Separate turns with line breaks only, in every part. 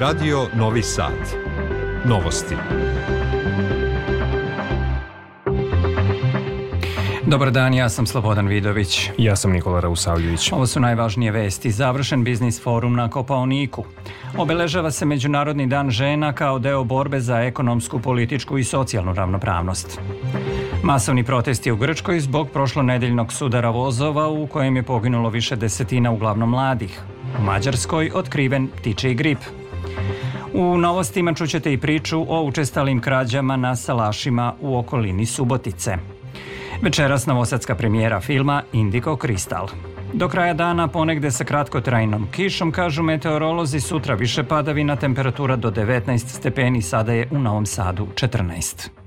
Radio Novi Sad. Novosti.
Dobar dan, ja sam Slobodan Vidović.
Ja sam Nikola Rausavljević.
Ovo su najvažnije vesti. Završen biznis forum na Kopaoniku. Obeležava se Međunarodni dan žena kao deo borbe za ekonomsku, političku i socijalnu ravnopravnost. Masovni protesti u Grčkoj zbog prošlonedeljnog sudara vozova u kojem je poginulo više desetina uglavnom mladih. U Mađarskoj otkriven ptiči grip. U novostima čućete i priču o učestalim krađama na salašima u okolini Subotice. Večeras novosadska premijera filma Indigo Kristal. Do kraja dana ponegde sa kratkotrajnom kišom, kažu meteorolozi, sutra više padavina, temperatura do 19 stepeni, sada je u Novom Sadu 14.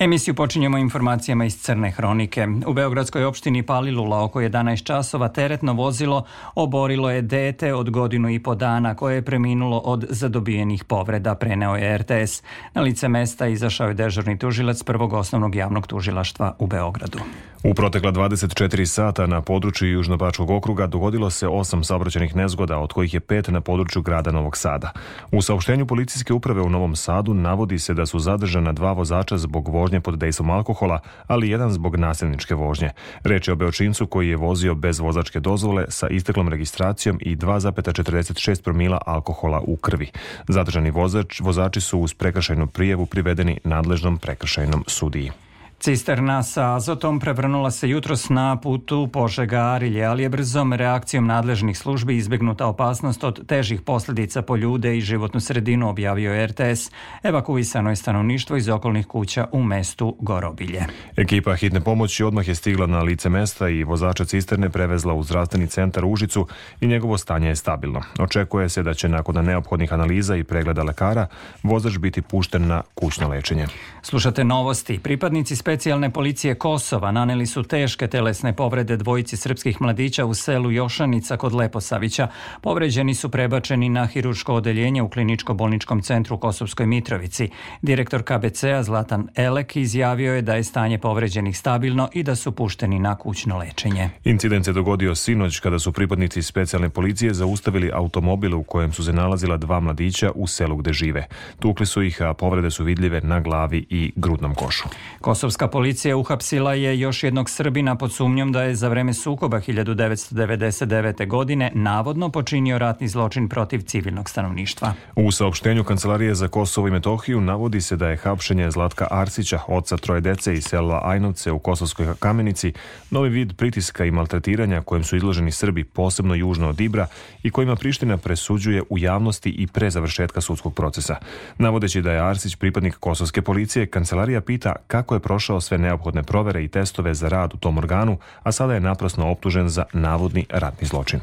Emisiju počinjemo informacijama iz Crne hronike. U Beogradskoj opštini Palilula oko 11 časova teretno vozilo oborilo je dete od godinu i po dana koje je preminulo od zadobijenih povreda, preneo je RTS. Na lice mesta izašao je dežurni tužilac prvog osnovnog javnog tužilaštva u Beogradu.
U protekla 24 sata na području Južnobačkog okruga dogodilo se osam saobraćenih nezgoda, od kojih je pet na području grada Novog Sada. U saopštenju policijske uprave u Novom Sadu navodi se da su zadržana dva vozača zbog vožnje pod dejstvom alkohola, ali jedan zbog nasilničke vožnje. Reč je o Beočincu koji je vozio bez vozačke dozvole sa isteklom registracijom i 2,46 promila alkohola u krvi. Zadržani vozač, vozači su uz prekršajnu prijevu privedeni nadležnom prekršajnom sudiji.
Cisterna sa azotom prevrnula se jutros na putu Požega-Arilje, ali je brzom reakcijom nadležnih službi izbegnuta opasnost od težih posledica po ljude i životnu sredinu, objavio RTS. Evakuisano je stanovništvo iz okolnih kuća u mestu Gorobilje.
Ekipa hitne pomoći odmah je stigla na lice mesta i vozača cisterne prevezla u zdravstveni centar Užicu i njegovo stanje je stabilno. Očekuje se da će nakon neophodnih analiza i pregleda lekara vozač biti pušten na kućno lečenje.
Slušate novosti. Pripadnici specijalne policije Kosova naneli su teške telesne povrede dvojici srpskih mladića u selu Jošanica kod Leposavića. Povređeni su prebačeni na hiruško odeljenje u kliničko-bolničkom centru u Kosovskoj Mitrovici. Direktor KBC-a Zlatan Elek izjavio je da je stanje povređenih stabilno i da su pušteni na kućno lečenje.
Incident se dogodio sinoć kada su pripadnici specijalne policije zaustavili automobil u kojem su se nalazila dva mladića u selu gde žive. Tukli su ih, a povrede su vidljive na glavi i grudnom košu.
Kosovska Srpska policija uhapsila je još jednog Srbina pod sumnjom da je za vreme sukoba 1999. godine navodno počinio ratni zločin protiv civilnog stanovništva.
U saopštenju Kancelarije za Kosovo i Metohiju navodi se da je hapšenje Zlatka Arsića, oca troje dece iz sela Ajnovce u Kosovskoj kamenici, novi vid pritiska i maltretiranja kojem su izloženi Srbi posebno južno od Ibra i kojima Priština presuđuje u javnosti i pre završetka sudskog procesa. Navodeći da je Arsić pripadnik kosovske policije, Kancelarija pita kako je prošao prošao sve neophodne provere i testove za rad u tom organu, a sada je naprasno optužen za navodni ratni zločin.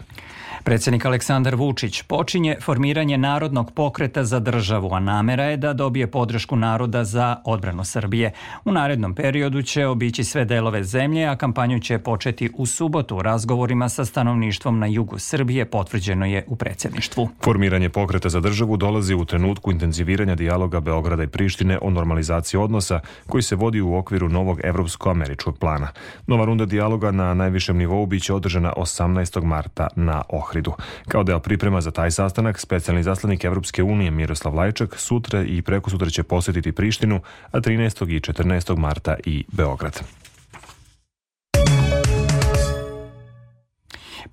Predsednik Aleksandar Vučić počinje formiranje narodnog pokreta za državu, a namera je da dobije podršku naroda za odbranu Srbije. U narednom periodu će obići sve delove zemlje, a kampanju će početi u subotu razgovorima sa stanovništvom na jugu Srbije, potvrđeno je u predsedništvu.
Formiranje pokreta za državu dolazi u trenutku intenziviranja dijaloga Beograda i Prištine o normalizaciji odnosa koji se vodi u okviru novog evropsko-američkog plana. Nova runda dijaloga na najvišem nivou biće održana 18. marta na Ohridu. Ohridu. Kao deo priprema za taj sastanak, specijalni zaslanik Evropske unije Miroslav Lajčak sutra i preko sutra će posetiti Prištinu, a 13. i 14. marta i Beograd.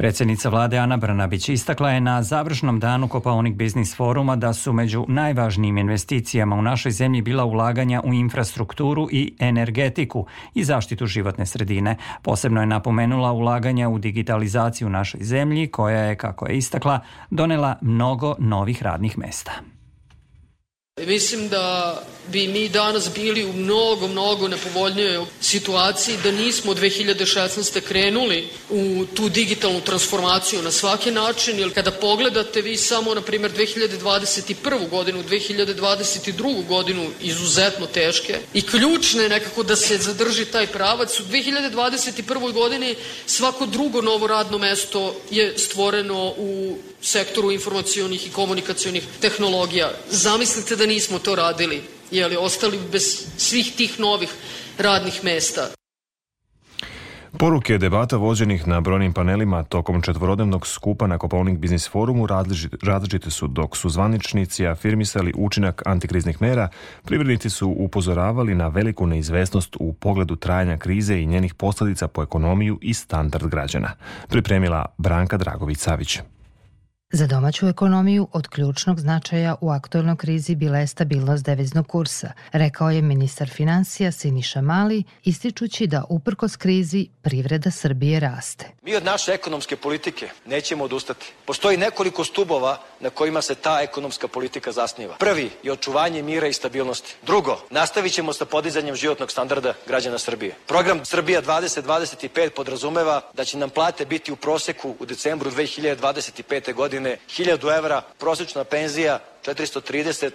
Predsednica vlade Ana Brnabić istakla je na završnom danu Kopaonik Biznis foruma da su među najvažnijim investicijama u našoj zemlji bila ulaganja u infrastrukturu i energetiku i zaštitu životne sredine. Posebno je napomenula ulaganja u digitalizaciju u našoj zemlji koja je, kako je istakla, donela mnogo novih radnih mesta.
Mislim da bi mi danas bili u mnogo, mnogo nepovoljnijoj situaciji da nismo 2016. krenuli u tu digitalnu transformaciju na svaki način, jer kada pogledate vi samo, na primjer, 2021. godinu, 2022. godinu izuzetno teške i ključne nekako da se zadrži taj pravac, u 2021. godini svako drugo novo radno mesto je stvoreno u sektoru informacionih i komunikacionih tehnologija. Zamislite da nismo to radili, jeli, ostali bez svih tih novih radnih mesta.
Poruke debata vođenih na brojnim panelima tokom četvorodnevnog skupa na Kopovnik Biznis forumu različite su, dok su zvaničnici afirmisali učinak antikriznih mera, privrednici su upozoravali na veliku neizvesnost u pogledu trajanja krize i njenih posljedica po ekonomiju i standard građana. Pripremila Branka Dragović-Savić.
Za domaću ekonomiju od ključnog značaja u aktualnoj krizi bila je stabilnost deviznog kursa, rekao je ministar financija Siniša Mali, ističući da uprkos krizi privreda Srbije raste.
Mi od naše ekonomske politike nećemo odustati. Postoji nekoliko stubova na kojima se ta ekonomska politika zasniva. Prvi je očuvanje mira i stabilnosti. Drugo, nastavit ćemo sa podizanjem životnog standarda građana Srbije. Program Srbija 2025 podrazumeva da će nam plate biti u proseku u decembru 2025. godine godine 1000 evra, prosječna penzija 430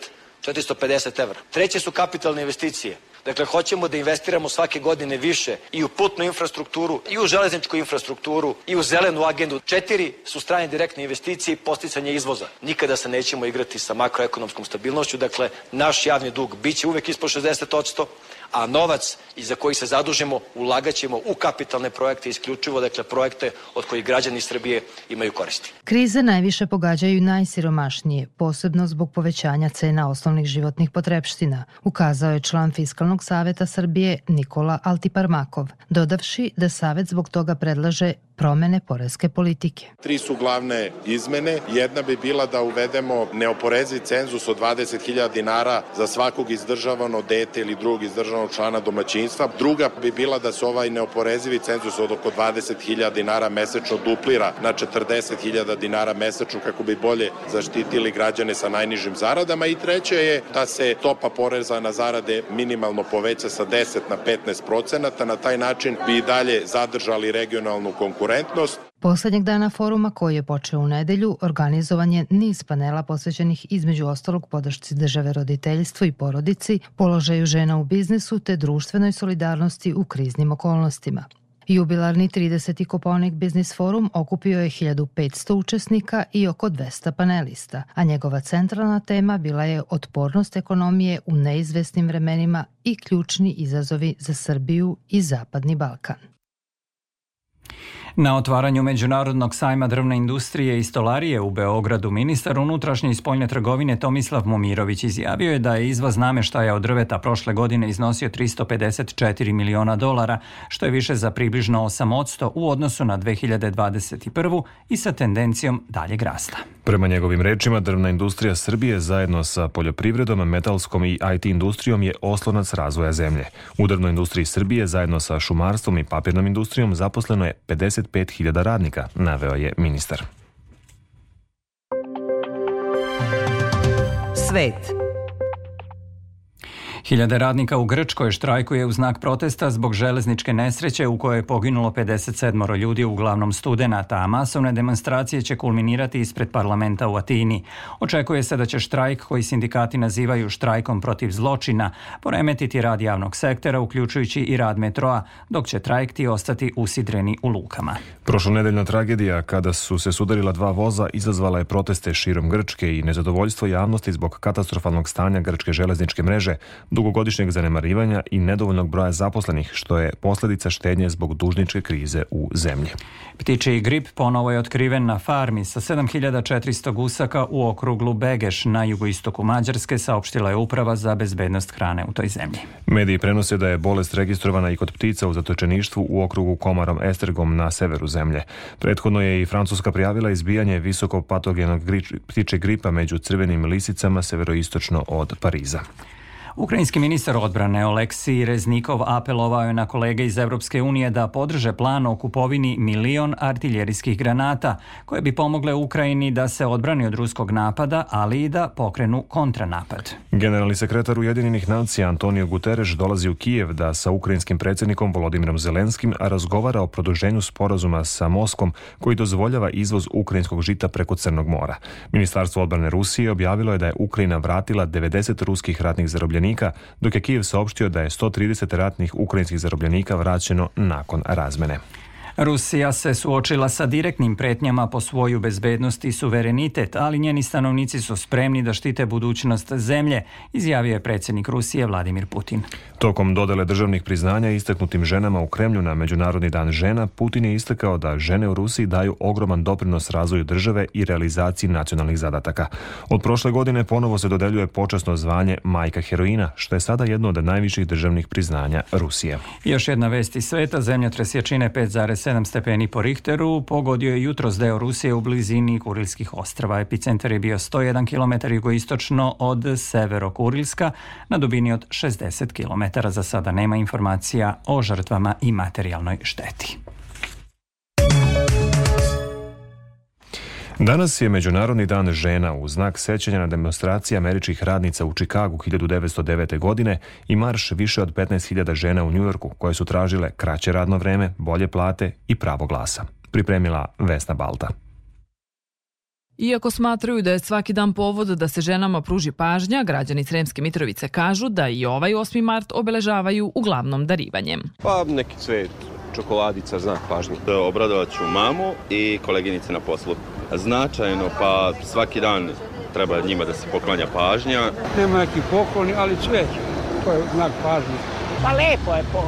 450 evra. Treće su kapitalne investicije. Dakle, hoćemo da investiramo svake godine više i u putnu infrastrukturu, i u železničku infrastrukturu, i u zelenu agendu. Četiri su strane direktne investicije i posticanje izvoza. Nikada se nećemo igrati sa makroekonomskom stabilnošću. Dakle, naš javni dug biće uvek ispod 60%, a novac i za koji se zadužimo ulagaćemo u kapitalne projekte isključivo, dakle projekte od kojih građani Srbije imaju koristi.
Krize najviše pogađaju najsiromašnije, posebno zbog povećanja cena osnovnih životnih potrepština, ukazao je član Fiskalnog saveta Srbije Nikola Altiparmakov, dodavši da savet zbog toga predlaže promene poreske politike.
Tri su glavne izmene. Jedna bi bila da uvedemo neoporeziv cenzus od 20.000 dinara za svakog izdržavano dete ili drugog izdržavanog člana domaćinstva. Druga bi bila da se ovaj neoporezivi cenzus od oko 20.000 dinara mesečno duplira na 40.000 dinara mesečno kako bi bolje zaštitili građane sa najnižim zaradama. I treće je da se topa poreza na zarade minimalno poveća sa 10 na 15 procenata. Na taj način bi i dalje zadržali regionalnu konkurenciju konkurentnost.
Poslednjeg dana foruma koji je počeo u nedelju organizovan je niz panela posvećenih između ostalog podršci države roditeljstvu i porodici, položaju žena u biznisu te društvenoj solidarnosti u kriznim okolnostima. Jubilarni 30. Koponik Biznis Forum okupio je 1500 učesnika i oko 200 panelista, a njegova centralna tema bila je otpornost ekonomije u neizvesnim vremenima i ključni izazovi za Srbiju i Zapadni Balkan.
Na otvaranju Međunarodnog sajma drvne industrije i stolarije u Beogradu ministar unutrašnje i spoljne trgovine Tomislav Momirović izjavio je da je izvoz nameštaja od drveta prošle godine iznosio 354 miliona dolara, što je više za približno 8% u odnosu na 2021. i sa tendencijom daljeg rasta.
Prema njegovim rečima, drvna industrija Srbije zajedno sa poljoprivredom, metalskom i IT industrijom je oslonac razvoja zemlje. U drvnoj industriji Srbije zajedno sa šumarstvom i papirnom industrijom zaposleno je 55.000 radnika, naveo je ministar.
Svet. Hiljade radnika u Grčkoj štrajkuje u znak protesta zbog železničke nesreće u kojoj je poginulo 57 ljudi, uglavnom studenata, a masovne demonstracije će kulminirati ispred parlamenta u Atini. Očekuje se da će štrajk, koji sindikati nazivaju štrajkom protiv zločina, poremetiti rad javnog sektora, uključujući i rad metroa, dok će trajekti ostati usidreni u lukama.
Prošlonedeljna tragedija, kada su se sudarila dva voza, izazvala je proteste širom Grčke i nezadovoljstvo javnosti zbog katastrofalnog stanja grčke železničke mreže, dugogodišnjeg zanemarivanja i nedovoljnog broja zaposlenih, što je posljedica štednje zbog dužničke krize u zemlji.
Ptiči grip ponovo je otkriven na farmi sa 7400 gusaka u okruglu Begeš na jugoistoku Mađarske, saopštila je uprava za bezbednost hrane u toj zemlji.
Mediji prenose da je bolest registrovana i kod ptica u zatočeništvu u okrugu komarom Estergom na severu zemlje. Prethodno je i Francuska prijavila izbijanje visoko patogenog ptiče gripa među crvenim lisicama severoistočno od Pariza.
Ukrajinski ministar odbrane Oleksij Reznikov apelovao je na kolege iz Europske unije da podrže plan o kupovini milion artiljerijskih granata koje bi pomogle Ukrajini da se odbrani od ruskog napada, ali i da pokrenu kontranapad.
Generalni sekretar Ujedinjenih nacija Antonio Guterres dolazi u Kijev da sa ukrajinskim predsjednikom Volodimirom Zelenskim razgovara o produženju sporazuma sa Moskom koji dozvoljava izvoz ukrajinskog žita preko Crnog mora. Ministarstvo odbrane Rusije objavilo je da je Ukrajina vratila 90 ruskih ratnih zarobljenika zarobljenika, dok je Kijev saopštio da je 130 ratnih ukrajinskih zarobljenika vraćeno nakon razmene.
Rusija se suočila sa direktnim pretnjama po svoju bezbednost i suverenitet, ali njeni stanovnici su spremni da štite budućnost zemlje, izjavio je predsjednik Rusije Vladimir Putin.
Tokom dodele državnih priznanja istaknutim ženama u Kremlju na Međunarodni dan žena, Putin je istakao da žene u Rusiji daju ogroman doprinos razvoju države i realizaciji nacionalnih zadataka. Od prošle godine ponovo se dodeljuje počasno zvanje majka heroina, što je sada jedno od najviših državnih priznanja Rusije.
Još jedna vest iz sveta, zemljotres jačine 5,7 stepeni po Richteru pogodio je jutros deo Rusije u blizini Kurilskih ostrava. Epicentar je bio 101 km jugoistočno od severo-Kurilska na dubini od 60 km. Za sada nema informacija o žrtvama i materijalnoj šteti.
Danas je Međunarodni dan žena u znak sećanja na demonstracije američkih radnica u Čikagu 1909. godine i marš više od 15.000 žena u Njujorku koje su tražile kraće radno vreme, bolje plate i pravo glasa. Pripremila Vesna Balta.
Iako smatraju da je svaki dan povod da se ženama pruži pažnja, građani Sremske Mitrovice kažu da i ovaj 8. mart obeležavaju uglavnom darivanjem.
Pa neki cvet, čokoladica, znak pažnje.
Da obradovat ću mamu i koleginice na poslu. Značajno, pa svaki dan treba njima da se poklanja pažnja.
Nema neki pokloni, ali cveće, to je znak pažnje.
Pa lepo je po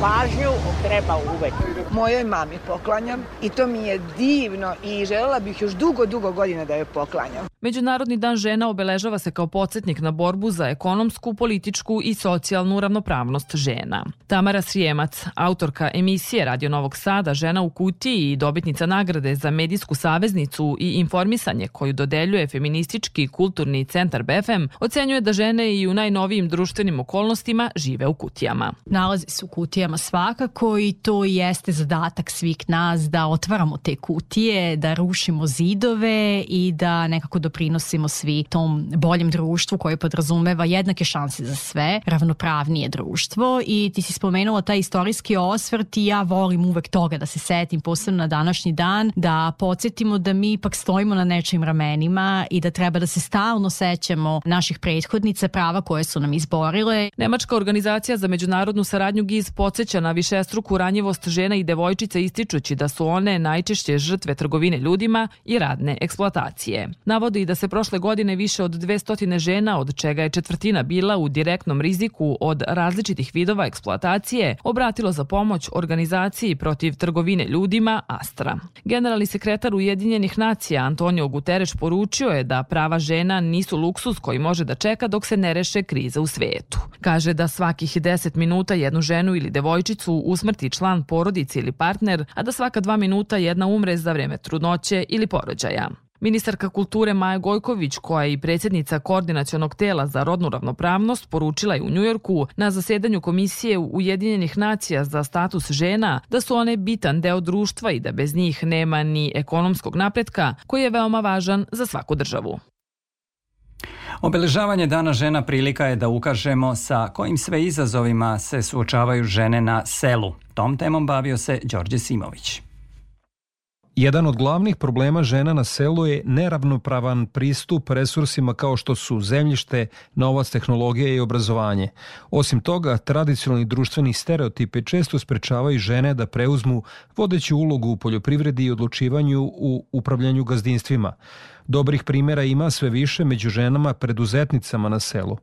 pažnju treba uvek.
Mojoj mami poklanjam i to mi je divno i želela bih još dugo, dugo godina da joj poklanjam.
Međunarodni dan žena obeležava se kao podsjetnik na borbu za ekonomsku, političku i socijalnu ravnopravnost žena. Tamara Srijemac, autorka emisije Radio Novog Sada Žena u kutiji i dobitnica nagrade za medijsku saveznicu i informisanje koju dodeljuje feministički kulturni centar BFM, ocenjuje da žene i u najnovijim društvenim okolnostima žive u kutijama.
Nalazi se u kutijama svakako i to jeste zadatak svih nas da otvaramo te kutije, da rušimo zidove i da nekako doprinosimo svi tom boljem društvu koje podrazumeva jednake šanse za sve, ravnopravnije društvo i ti si spomenula taj istorijski osvrt i ja volim uvek toga da se setim posebno na današnji dan, da podsjetimo da mi ipak stojimo na nečim ramenima i da treba da se stalno sećamo naših prethodnica prava koje su nam izborile.
Nemačka organizacija za međunarodnu saradnju GIZ podsjeća na višestruku ranjivost žena i devojčica ističući da su one najčešće žrtve trgovine ljudima i radne eksploatacije. Navodi i da se prošle godine više od 200 žena, od čega je četvrtina bila u direktnom riziku od različitih vidova eksploatacije, obratilo za pomoć organizaciji protiv trgovine ljudima Astra. Generalni sekretar Ujedinjenih nacija Antonio Guterres poručio je da prava žena nisu luksus koji može da čeka dok se ne reše kriza u svetu. Kaže da svakih 10 minuta jednu ženu ili devojčicu usmrti član porodice ili partner, a da svaka dva minuta jedna umre za vreme trudnoće ili porođaja. Ministarka kulture Maja Gojković, koja je i predsjednica koordinacionog tela za rodnu ravnopravnost, poručila je u Njujorku na zasedanju Komisije Ujedinjenih nacija za status žena da su one bitan deo društva i da bez njih nema ni ekonomskog napretka koji je veoma važan za svaku državu.
Obeležavanje Dana žena prilika je da ukažemo sa kojim sve izazovima se suočavaju žene na selu. Tom temom bavio se Đorđe Simović.
Jedan od glavnih problema žena na selu je neravnopravan pristup resursima kao što su zemljište, novac, tehnologija i obrazovanje. Osim toga, tradicionalni društveni stereotipe često sprečavaju žene da preuzmu vodeću ulogu u poljoprivredi i odlučivanju u upravljanju gazdinstvima. Dobrih primera ima sve više među ženama preduzetnicama na selu.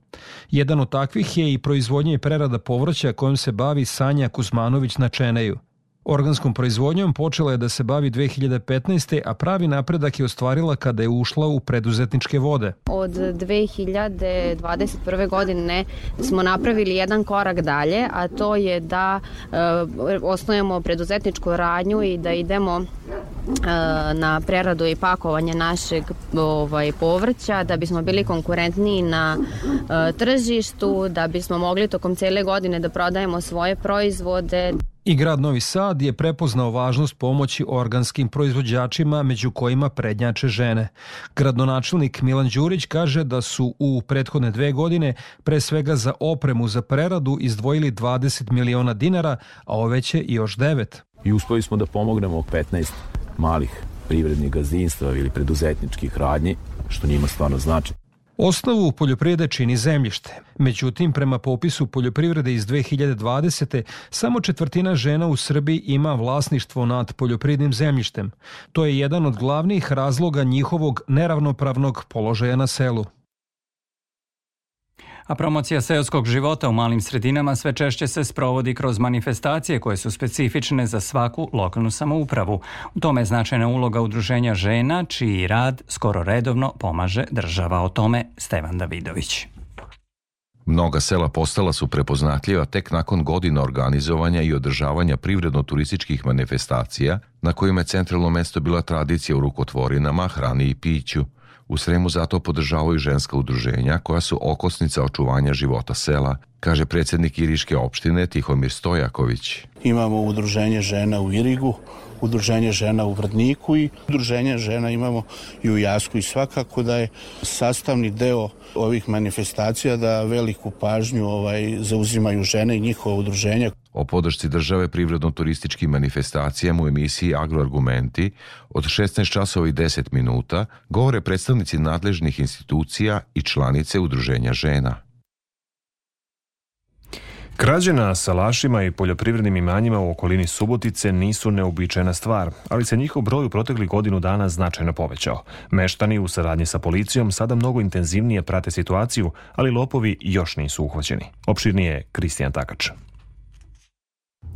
Jedan od takvih je i proizvodnja i prerada povrća kojom se bavi Sanja Kuzmanović na Čeneju – Organskom proizvodnjom počela je da se bavi 2015. a pravi napredak je ostvarila kada je ušla u preduzetničke vode.
Od 2021. godine smo napravili jedan korak dalje, a to je da e, osnujemo preduzetničku radnju i da idemo e, na preradu i pakovanje našeg ovaj, povrća da bismo bili konkurentniji na e, tržištu, da bismo mogli tokom cele godine da prodajemo svoje proizvode.
I grad Novi Sad je prepoznao važnost pomoći organskim proizvođačima, među kojima prednjače žene. Gradonačelnik Milan Đurić kaže da su u prethodne dve godine pre svega za opremu za preradu izdvojili 20 miliona dinara, a ove će još 9.
I uspeli smo da pomognemo 15 malih privrednih gazdinstva ili preduzetničkih radnji, što njima stvarno znači.
Osnovu poljoprivrede čini zemljište. Međutim, prema popisu poljoprivrede iz 2020. samo četvrtina žena u Srbiji ima vlasništvo nad poljoprivrednim zemljištem. To je jedan od glavnih razloga njihovog neravnopravnog položaja na selu.
A promocija seoskog života u malim sredinama sve češće se sprovodi kroz manifestacije koje su specifične za svaku lokalnu samoupravu. U tome je značajna uloga udruženja žena, čiji rad skoro redovno pomaže država. O tome Stevan Davidović.
Mnoga sela postala su prepoznatljiva tek nakon godina organizovanja i održavanja privredno-turističkih manifestacija, na kojima je centralno mesto bila tradicija u rukotvorinama, hrani i piću – U Sremu zato podržavaju ženska udruženja koja su okosnica očuvanja života sela, kaže predsednik Iriške opštine Tihomir Stojaković.
Imamo udruženje žena u Irigu, udruženje žena u Vrdniku i udruženje žena imamo i u Jasku i svakako da je sastavni deo ovih manifestacija da veliku pažnju ovaj zauzimaju žene i njihova udruženja.
O podršci države privredno-turističkim manifestacijama u emisiji Agroargumenti od 16 časova i 10 minuta govore predstavnici nadležnih institucija i članice udruženja žena.
Krađe na salašima i poljoprivrednim imanjima u okolini Subotice nisu neobičajna stvar, ali se njihov broj u protekli godinu dana značajno povećao. Meštani u saradnji sa policijom sada mnogo intenzivnije prate situaciju, ali lopovi još nisu uhvaćeni. Opširnije Kristijan Takač.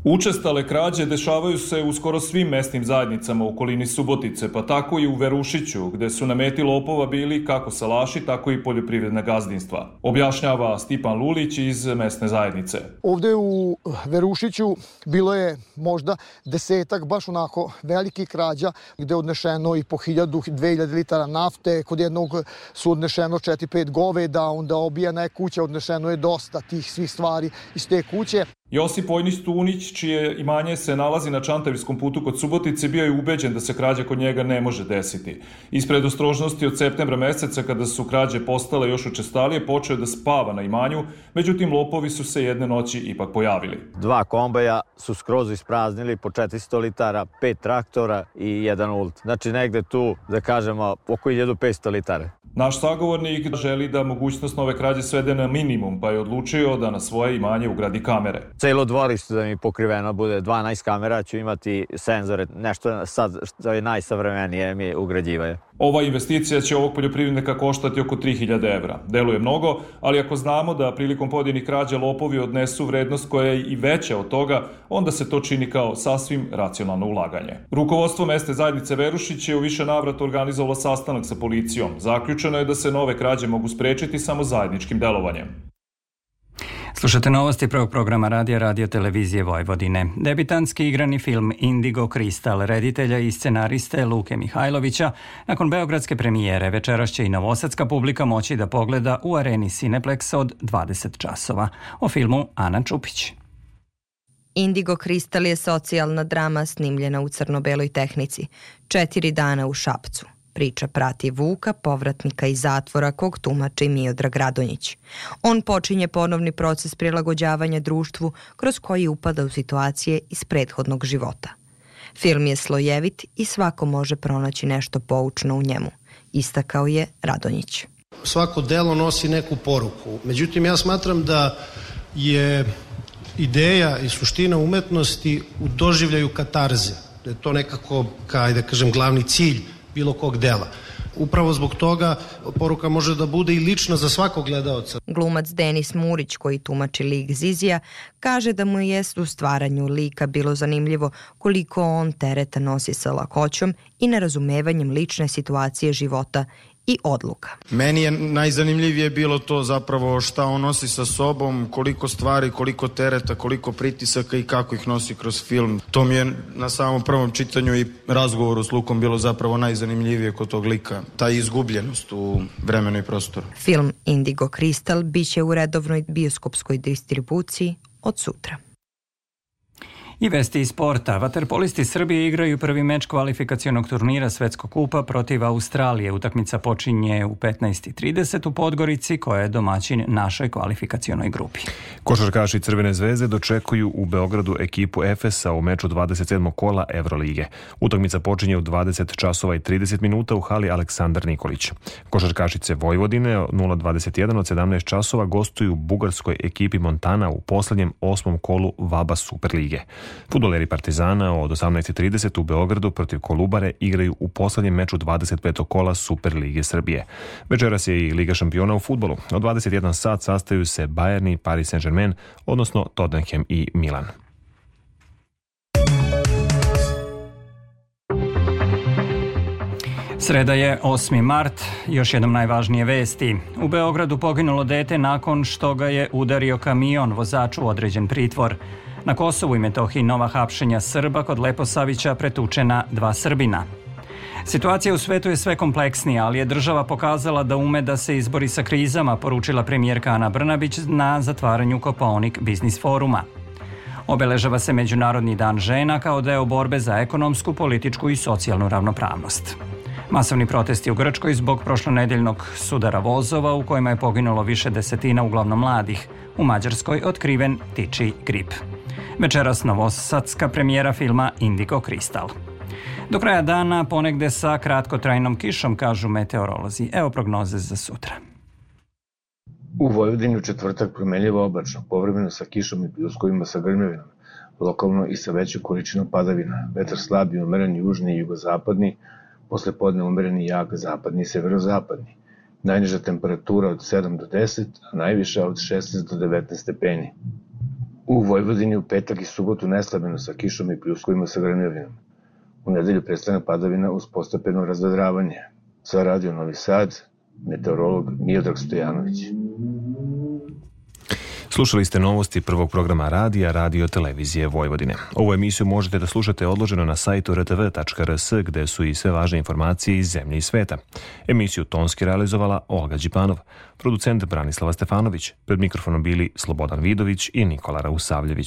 Učestale krađe dešavaju se u skoro svim mesnim zajednicama u okolini Subotice, pa tako i u Verušiću, gde su na meti lopova bili kako salaši, tako i poljoprivredna gazdinstva. Objašnjava Stipan Lulić iz mesne zajednice.
Ovde u Verušiću bilo je možda desetak baš onako velikih krađa, gde je odnešeno i po 1000, 2000 litara nafte, kod jednog su odnešeno 4-5 goveda, onda obijena je kuća, odnešeno je dosta tih svih stvari iz te kuće.
Josip Vojnis Tunić, čije imanje se nalazi na Čantavirskom putu kod Subotice, bio je ubeđen da se krađa kod njega ne može desiti. Ispred ostrožnosti od septembra meseca, kada su krađe postale još učestalije, počeo da spava na imanju, međutim lopovi su se jedne noći ipak pojavili.
Dva kombaja su skroz ispraznili po 400 litara, pet traktora i jedan ult. Znači negde tu, da kažemo, oko 1500 litara.
Naš sagovornik želi da mogućnost nove krađe svede na minimum, pa je odlučio da na svoje imanje ugradi kamere.
Celo dvorište da mi pokriveno bude 12 kamera, ću imati senzore, nešto sad što je najsavremenije mi ugrađivaju.
Ova investicija će ovog poljoprivrednika koštati oko 3000 evra. Deluje mnogo, ali ako znamo da prilikom pojedinih krađa lopovi odnesu vrednost koja je i veća od toga, onda se to čini kao sasvim racionalno ulaganje. Rukovodstvo meste zajednice Verušić je u više navrata organizovalo sastanak sa policijom. Zaključeno je da se nove krađe mogu sprečiti samo zajedničkim delovanjem.
Slušate novosti prvog programa radija Radio Televizije Vojvodine. Debitanski igrani film Indigo Kristal reditelja i scenariste Luke Mihajlovića nakon beogradske premijere večeras će i novosadska publika moći da pogleda u areni Cineplex od 20 časova. O filmu Ana Čupić.
Indigo Kristal je socijalna drama snimljena u crno-beloj tehnici. Četiri dana u Šapcu. Priča prati Vuka, povratnika iz zatvora kog tumači Miodrag Radonjić. On počinje ponovni proces prilagođavanja društvu kroz koji upada u situacije iz prethodnog života. Film je slojevit i svako može pronaći nešto poučno u njemu, istakao je Radonjić.
Svako delo nosi neku poruku. Međutim, ja smatram da je ideja i suština umetnosti u doživljaju katarze. Da je to nekako, kaj da kažem, glavni cilj bilo kog dela. Upravo zbog toga poruka može da bude i lična za svakog gledaoca.
Glumac Denis Murić, koji tumači lik Zizija, kaže da mu je u stvaranju lika bilo zanimljivo koliko on tereta nosi sa lakoćom i nerazumevanjem lične situacije života i odluka.
Meni je najzanimljivije bilo to zapravo šta on nosi sa sobom, koliko stvari, koliko tereta, koliko pritisaka i kako ih nosi kroz film. To mi je na samom prvom čitanju i razgovoru s Lukom bilo zapravo najzanimljivije kod tog lika. Ta izgubljenost u vremenu i prostoru.
Film Indigo Crystal biće u redovnoj bioskopskoj distribuciji od sutra.
I vesti iz sporta. Vaterpolisti Srbije igraju prvi meč kvalifikacionog turnira Svetskog kupa protiv Australije. Utakmica počinje u 15.30 u Podgorici koja je domaćin našoj kvalifikacionoj grupi.
Košarkaši Crvene zvezde dočekuju u Beogradu ekipu Efesa u meču 27. kola Evrolige. Utakmica počinje u 20 časova i 30 minuta u hali Aleksandar Nikolić. Košarkašice Vojvodine 021 od 17 časova gostuju bugarskoj ekipi Montana u poslednjem osmom kolu Vaba Superlige. Futboleri Partizana od 18.30 u Beogradu protiv Kolubare igraju u poslednjem meču 25. kola Super Lige Srbije. Večeras je i Liga šampiona u futbolu. Od 21 sat sastaju se Bayern i Paris Saint-Germain, odnosno Tottenham i Milan.
Sreda je 8. mart, još jednom najvažnije vesti. U Beogradu poginulo dete nakon što ga je udario kamion, vozaču određen pritvor. Na Kosovu i Metohiji nova hapšenja Srba kod Leposavića pretučena dva Srbina. Situacija u svetu je sve kompleksnija, ali je država pokazala da ume da se izbori sa krizama, poručila premijerka Ana Brnabić na zatvaranju Kopaonik Biznis foruma. Obeležava se Međunarodni dan žena kao deo borbe za ekonomsku, političku i socijalnu ravnopravnost. Masovni protesti u Grčkoj zbog prošlonedeljnog sudara vozova u kojima je poginulo više desetina uglavnom mladih. U Mađarskoj otkriven tiči grip. Večeras novosadska premijera filma Indigo Kristal. Do kraja dana ponegde sa kratkotrajnom kišom, kažu meteorolozi. Evo prognoze za sutra.
U Vojvodini u četvrtak promenljivo oblačno, povremeno sa kišom i pljuskovima sa grmljavinom, lokalno i sa većom količinom padavina, vetar slab i umeren južni i jugozapadni, posle podne umereni jak zapadni i severozapadni. Najniža temperatura od 7 do 10, a najviša od 16 do 19 stepeni. U Vojvodini u petak i subotu neslabeno sa kišom i pljuskovima sa grmljavinom. U nedelju prestane padavina uz postepeno razvedravanje. Za radio Novi Sad, meteorolog Miodrag Stojanović.
Slušali ste novosti prvog programa radija Radio Televizije Vojvodine. Ovu emisiju možete da slušate odloženo na sajtu rtv.rs gde su i sve važne informacije iz zemlje i sveta. Emisiju tonski realizovala Olga Đipanov, producent Branislava Stefanović, pred mikrofonom bili Slobodan Vidović i Nikola Rausavljević.